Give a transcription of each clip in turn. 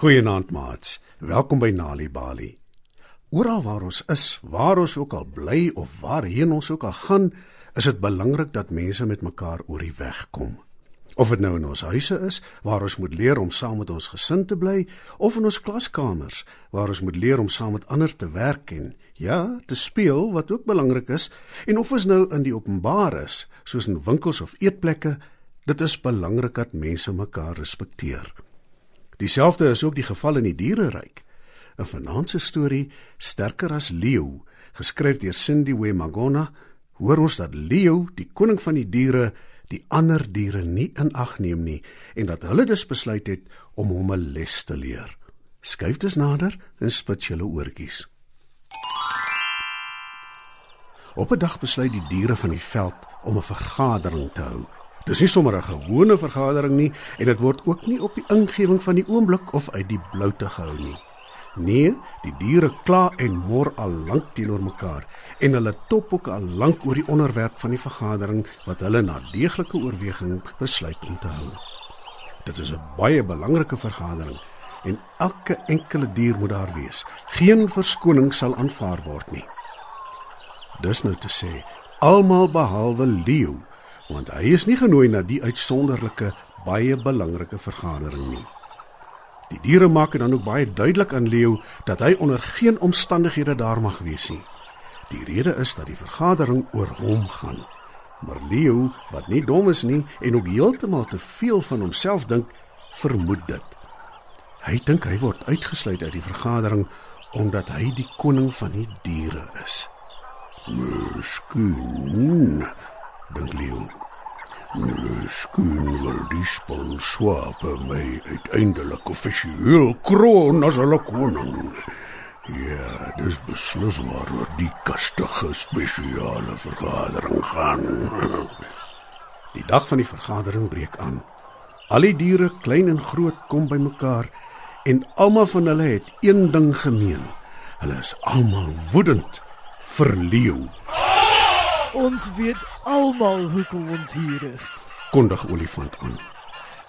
Goeienaand maats. Welkom by Nali Bali. Oral waar ons is, waar ons ook al bly of waarheen ons ook al gaan, is dit belangrik dat mense met mekaar oor die weg kom. Of dit nou in ons huise is waar ons moet leer om saam met ons gesin te bly, of in ons klaskamers waar ons moet leer om saam met ander te werk en ja, te speel wat ook belangrik is, en of ons nou in die openbaar is, soos in winkels of eetplekke, dit is belangrik dat mense mekaar respekteer. Dieselfde is ook die geval in die diereryk. 'n Vanaand se storie, Sterker as leeu, geskryf deur Cindy Wemagona, hoor ons dat leeu, die koning van die diere, die ander diere nie in ag neem nie en dat hulle dus besluit het om hom 'n les te leer. Skuif dus nader en spit julle oortjies. Op 'n dag besluit die diere van die veld om 'n vergadering te hou. Dis nie sommer 'n gewone vergadering nie en dit word ook nie op die ingewing van die oomblik of uit die blou te gehou nie. Nee, die diere kla en mor al lank teenoor mekaar en hulle top ook al lank oor die onderwerp van die vergadering wat hulle na deeglike oorweging besluit om te hou. Dit is 'n baie belangrike vergadering en elke enkele dier moet daar wees. Geen verskoning sal aanvaar word nie. Dis nou te sê, almal behalwe leeu want hy is nie genooi na die uitsonderlike baie belangrike vergadering nie. Die diere maak dan ook baie duidelik aan Leo dat hy onder geen omstandighede daar mag wees nie. Die rede is dat die vergadering oor hom gaan. Maar Leo, wat nie dom is nie en ook heeltemal te veel van homself dink, vermoed dit. Hy dink hy word uitgesluit uit die vergadering omdat hy die koning van die diere is. Miskien, dink Leo. Miskien wil die spul swape my uiteindelik offisieel kroon as hulle koning. Ja, dis beslis waaroor die kastige spesiale vergadering gaan. Die dag van die vergadering breek aan. Al die diere, klein en groot, kom bymekaar en almal van hulle het een ding gemeen. Hulle is almal woedend vir leeu. Ons weet almal hoekom ons hier is. Kondig olifant aan.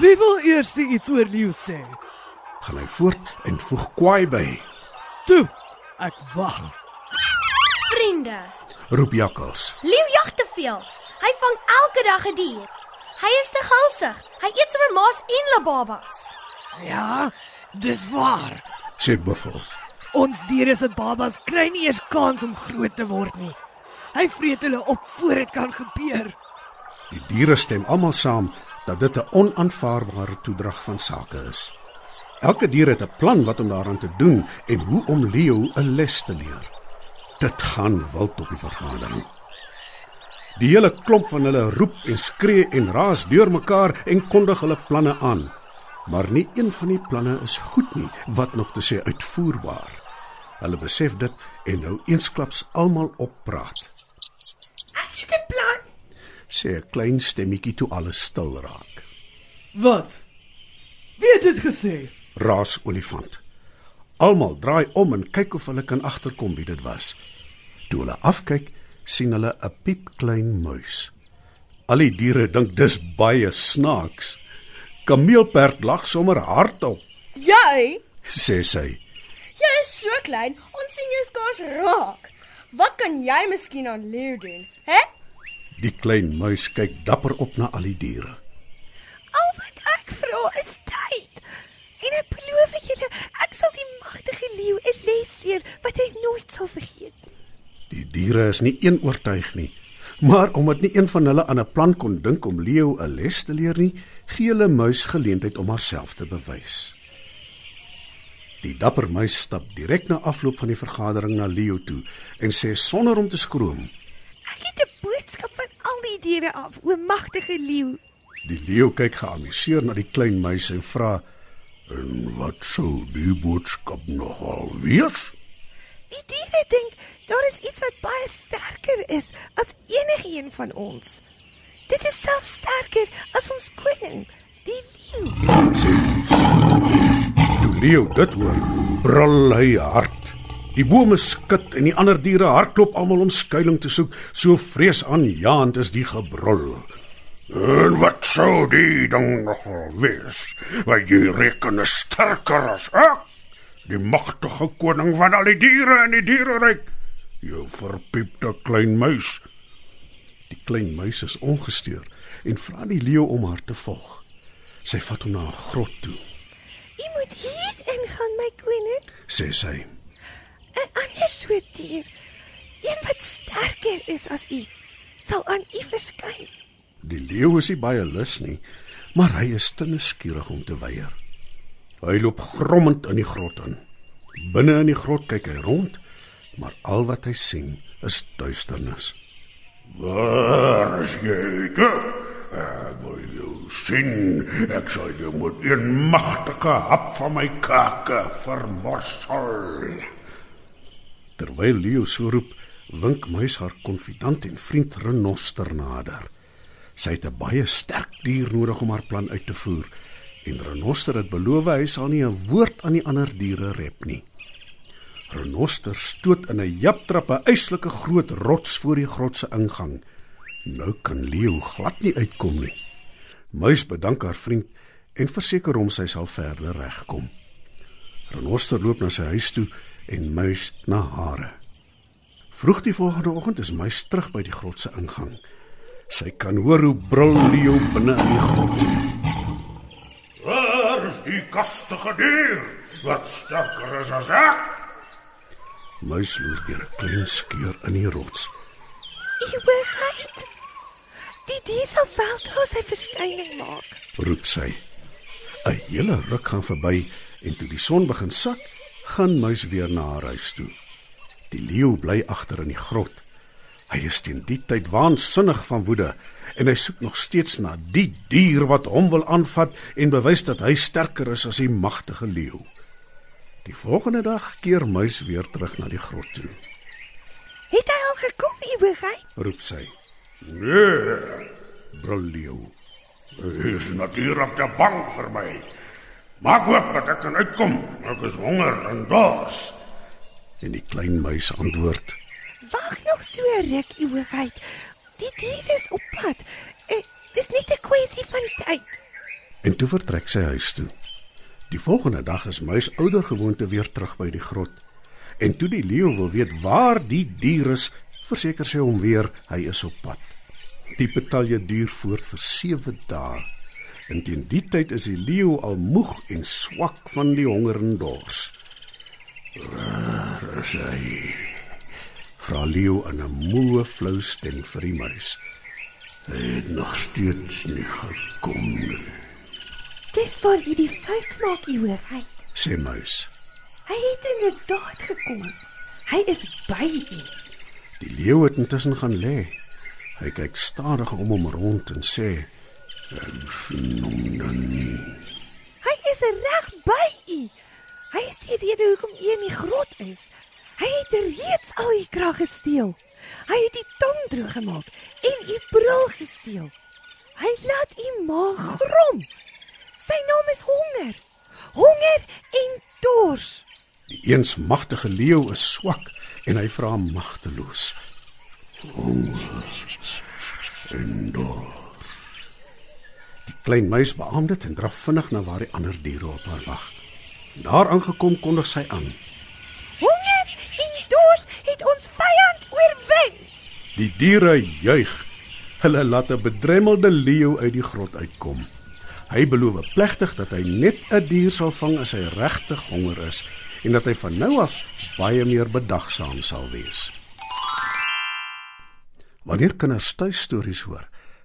Wie wil eers iets oor leeu sê? Gaan hy voort en voeg kwaai by. Toe, ek wag. Vriende, Roep jakkals. leeu jag te veel. Hy vang elke dag 'n dier. Hy is te gulsig. Hy eet sommer maas en hulle babas. Ja, dis waar. Sê buffel. Ons diere se babas kry nie eers kans om groot te word nie. Hy vreet hulle op voor dit kan gebeur. Die diere stem almal saam dat dit 'n onaanvaarbare toedrag van sake is. Elke dier het 'n plan wat om daaraan te doen en hoe om Leo 'n les te leer. Dit gaan wild op die vergadering. Die hele klomp van hulle roep en skree en raas deurmekaar en kondig hulle planne aan. Maar nie een van die planne is goed nie, wat nog te sê uitvoerbaar. Hulle besef dit en nou eensklaps almal oppraat. Ek het 'n plan. Sê 'n klein stemmetjie toe alles stil raak. Wat? Wie het dit gesê? raas olifant. Almal draai om en kyk of hulle kan agterkom wie dit was. Toe hulle afkyk, sien hulle 'n piepklein muis. Al die diere dink dis baie snaaks. Kameelperd lag sommer hardop, Jy, sê sy. jy is so klein, ons sien jou skaars raak. Wat kan jy miskien aan leeu doen? Hè? Die klein muis kyk dapper op na al die diere. Al wat ek vra is tyd. En ek beloof julle, ek sal die magtige leeu 'n les leer wat hy nooit sal vergeet. Die diere is nie een oortuig nie, maar omdat nie een van hulle aan 'n plan kon dink om Leo 'n les te leer nie, gee hulle muis geleentheid om haarself te bewys. Die dapper muis stap direk na afloop van die vergadering na Leo toe en sê sonder om te skroom: Ek het 'n die diere af, o magtige leeu. Die leeu kyk geamuseerd na die klein muis en vra: "En wat sou die boodskap nogal wees?" Die diere dink daar is iets wat baie sterker is as enige een van ons. Dit is selfs sterker as ons koning, die leeu. Toe Leo dit hoor, brul hy hard. Die bome skud en die ander diere hardloop almal om skuilings te soek. So vreesaanjaend is die gebrul. En wat sou die dan nog wees? Wat jy reken is sterker as ek? Die magtige koning van al die diere in die diereryk. Jou verpiepte klein muis. Die klein muis is ongesteur en vra die leeu om haar te volg. Sy vat hom na 'n grot toe, U moet hier ingaan, my koning. sê sy. 'n soort dier, een wat sterker is as u, sal aan u verskyn. Die leeu is nie baie lus nie, maar hy is te nuuskierig om te weier. Hy loop grommend in die grot in. Binne in die grot kyk hy rond, maar al wat hy sien is duisternis. Waar is jy? Ek wil jou sien. Ek sal jou met een magtige hap van my kake vermorsel. Terwyl leeu so roep, wink muis haar konfidant en vriend renoster nader. Sy het 'n baie sterk dier nodig om haar plan uit te voer en renoster het beloof hy sal nie 'n woord aan die ander diere rep nie. Renoster stoot in 'n japtrap 'n eislike groot rots voor die grot se ingang. Nou kan leeu glad nie uitkom nie. Muis bedank haar vriend en verseker hom sy sal verder regkom. Renoster loop na sy huis toe en muis na hare. Vroeg die volgende oggend is muis terug by die grot se ingang. Sy kan hoor hoe brul leeu binne in die grot. Waar is die kastige dier wat sterker is as ek? Muis loer deur 'n klein skeur in die rots. U hoogheid. Die dier sal weldra sy verskyning maak. roep sy. 'n Hele ruk gaan verby en toe die son begin sak, gaan muis weer na haar huis toe. Die leeu bly agter in die grot. Hy is teen die tyd waansinnig van woede en hy soek nog steeds na die dier wat hom wil aanvat en bewys dat hy sterker is as die magtige leeu. Die volgende dag keer muis weer terug na die grot toe. Het hy al gekom, u hoogheid? Roep sy. Nee, Brul leeu. hy is natuurlik te bang vir my. Maak hoop dat ek kan uitkom. Ek is honger en dors. En die klein muis antwoord: Wag nog so ruk, u hoogheid. Die dier is op pad. Eh, dis net 'n kwessie van tyd. En toe vertrek sy huis toe. Die volgende dag is muis ouer gewoonte weer terug by die grot. En toe die leeu wil weet waar die dier is, verseker sy hom weer hy is op pad. Die betalje duur voort vir 7 dae. En teen die tyd is die leeu al moeg en swak van die honger en dors. Waar is hy? Vra leeu in 'n moe flou stem vir die muis. Hy het nog steeds nie gekom nie. Dis waar u die fout maak, u hoogheid. Sê muis. Hy het inderdaad gekom. Hy is by u. Die leeu het intussen gaan lê. Hy kyk stadig om hom rond en sê: Ek sien hom dan nie. Hy is reg by u. Hy is die rede hoekom u in die grot is. Hy het reeds al u krag gesteel. Hy het die tong droog gemaak en u bril gesteel. Hy laat u maag grom. Sy naam is honger. Honger en dors. Die eens magtige leeu is swak en hy vra magteloos. En dors. Die klein muis beamoed dit en draf vinnig na waar die ander diere op haar wag. Daar aangekom kondig sy aan. Honger en dors het ons vyand oorwin. Die diere juig. Hulle laat 'n bedremmelde leeu uit die grot uitkom. Hy beloof plegtig dat hy net 'n dier sal vang as hy regtig honger is en dat hy van nou af baie meer bedagsaam sal wees. Wanneer kinders tuistories hoor,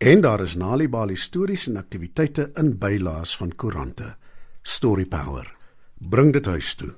En daar is Nalibali stories en aktiwiteite in bylaas van koerante. Story Power. Bring dit huis toe.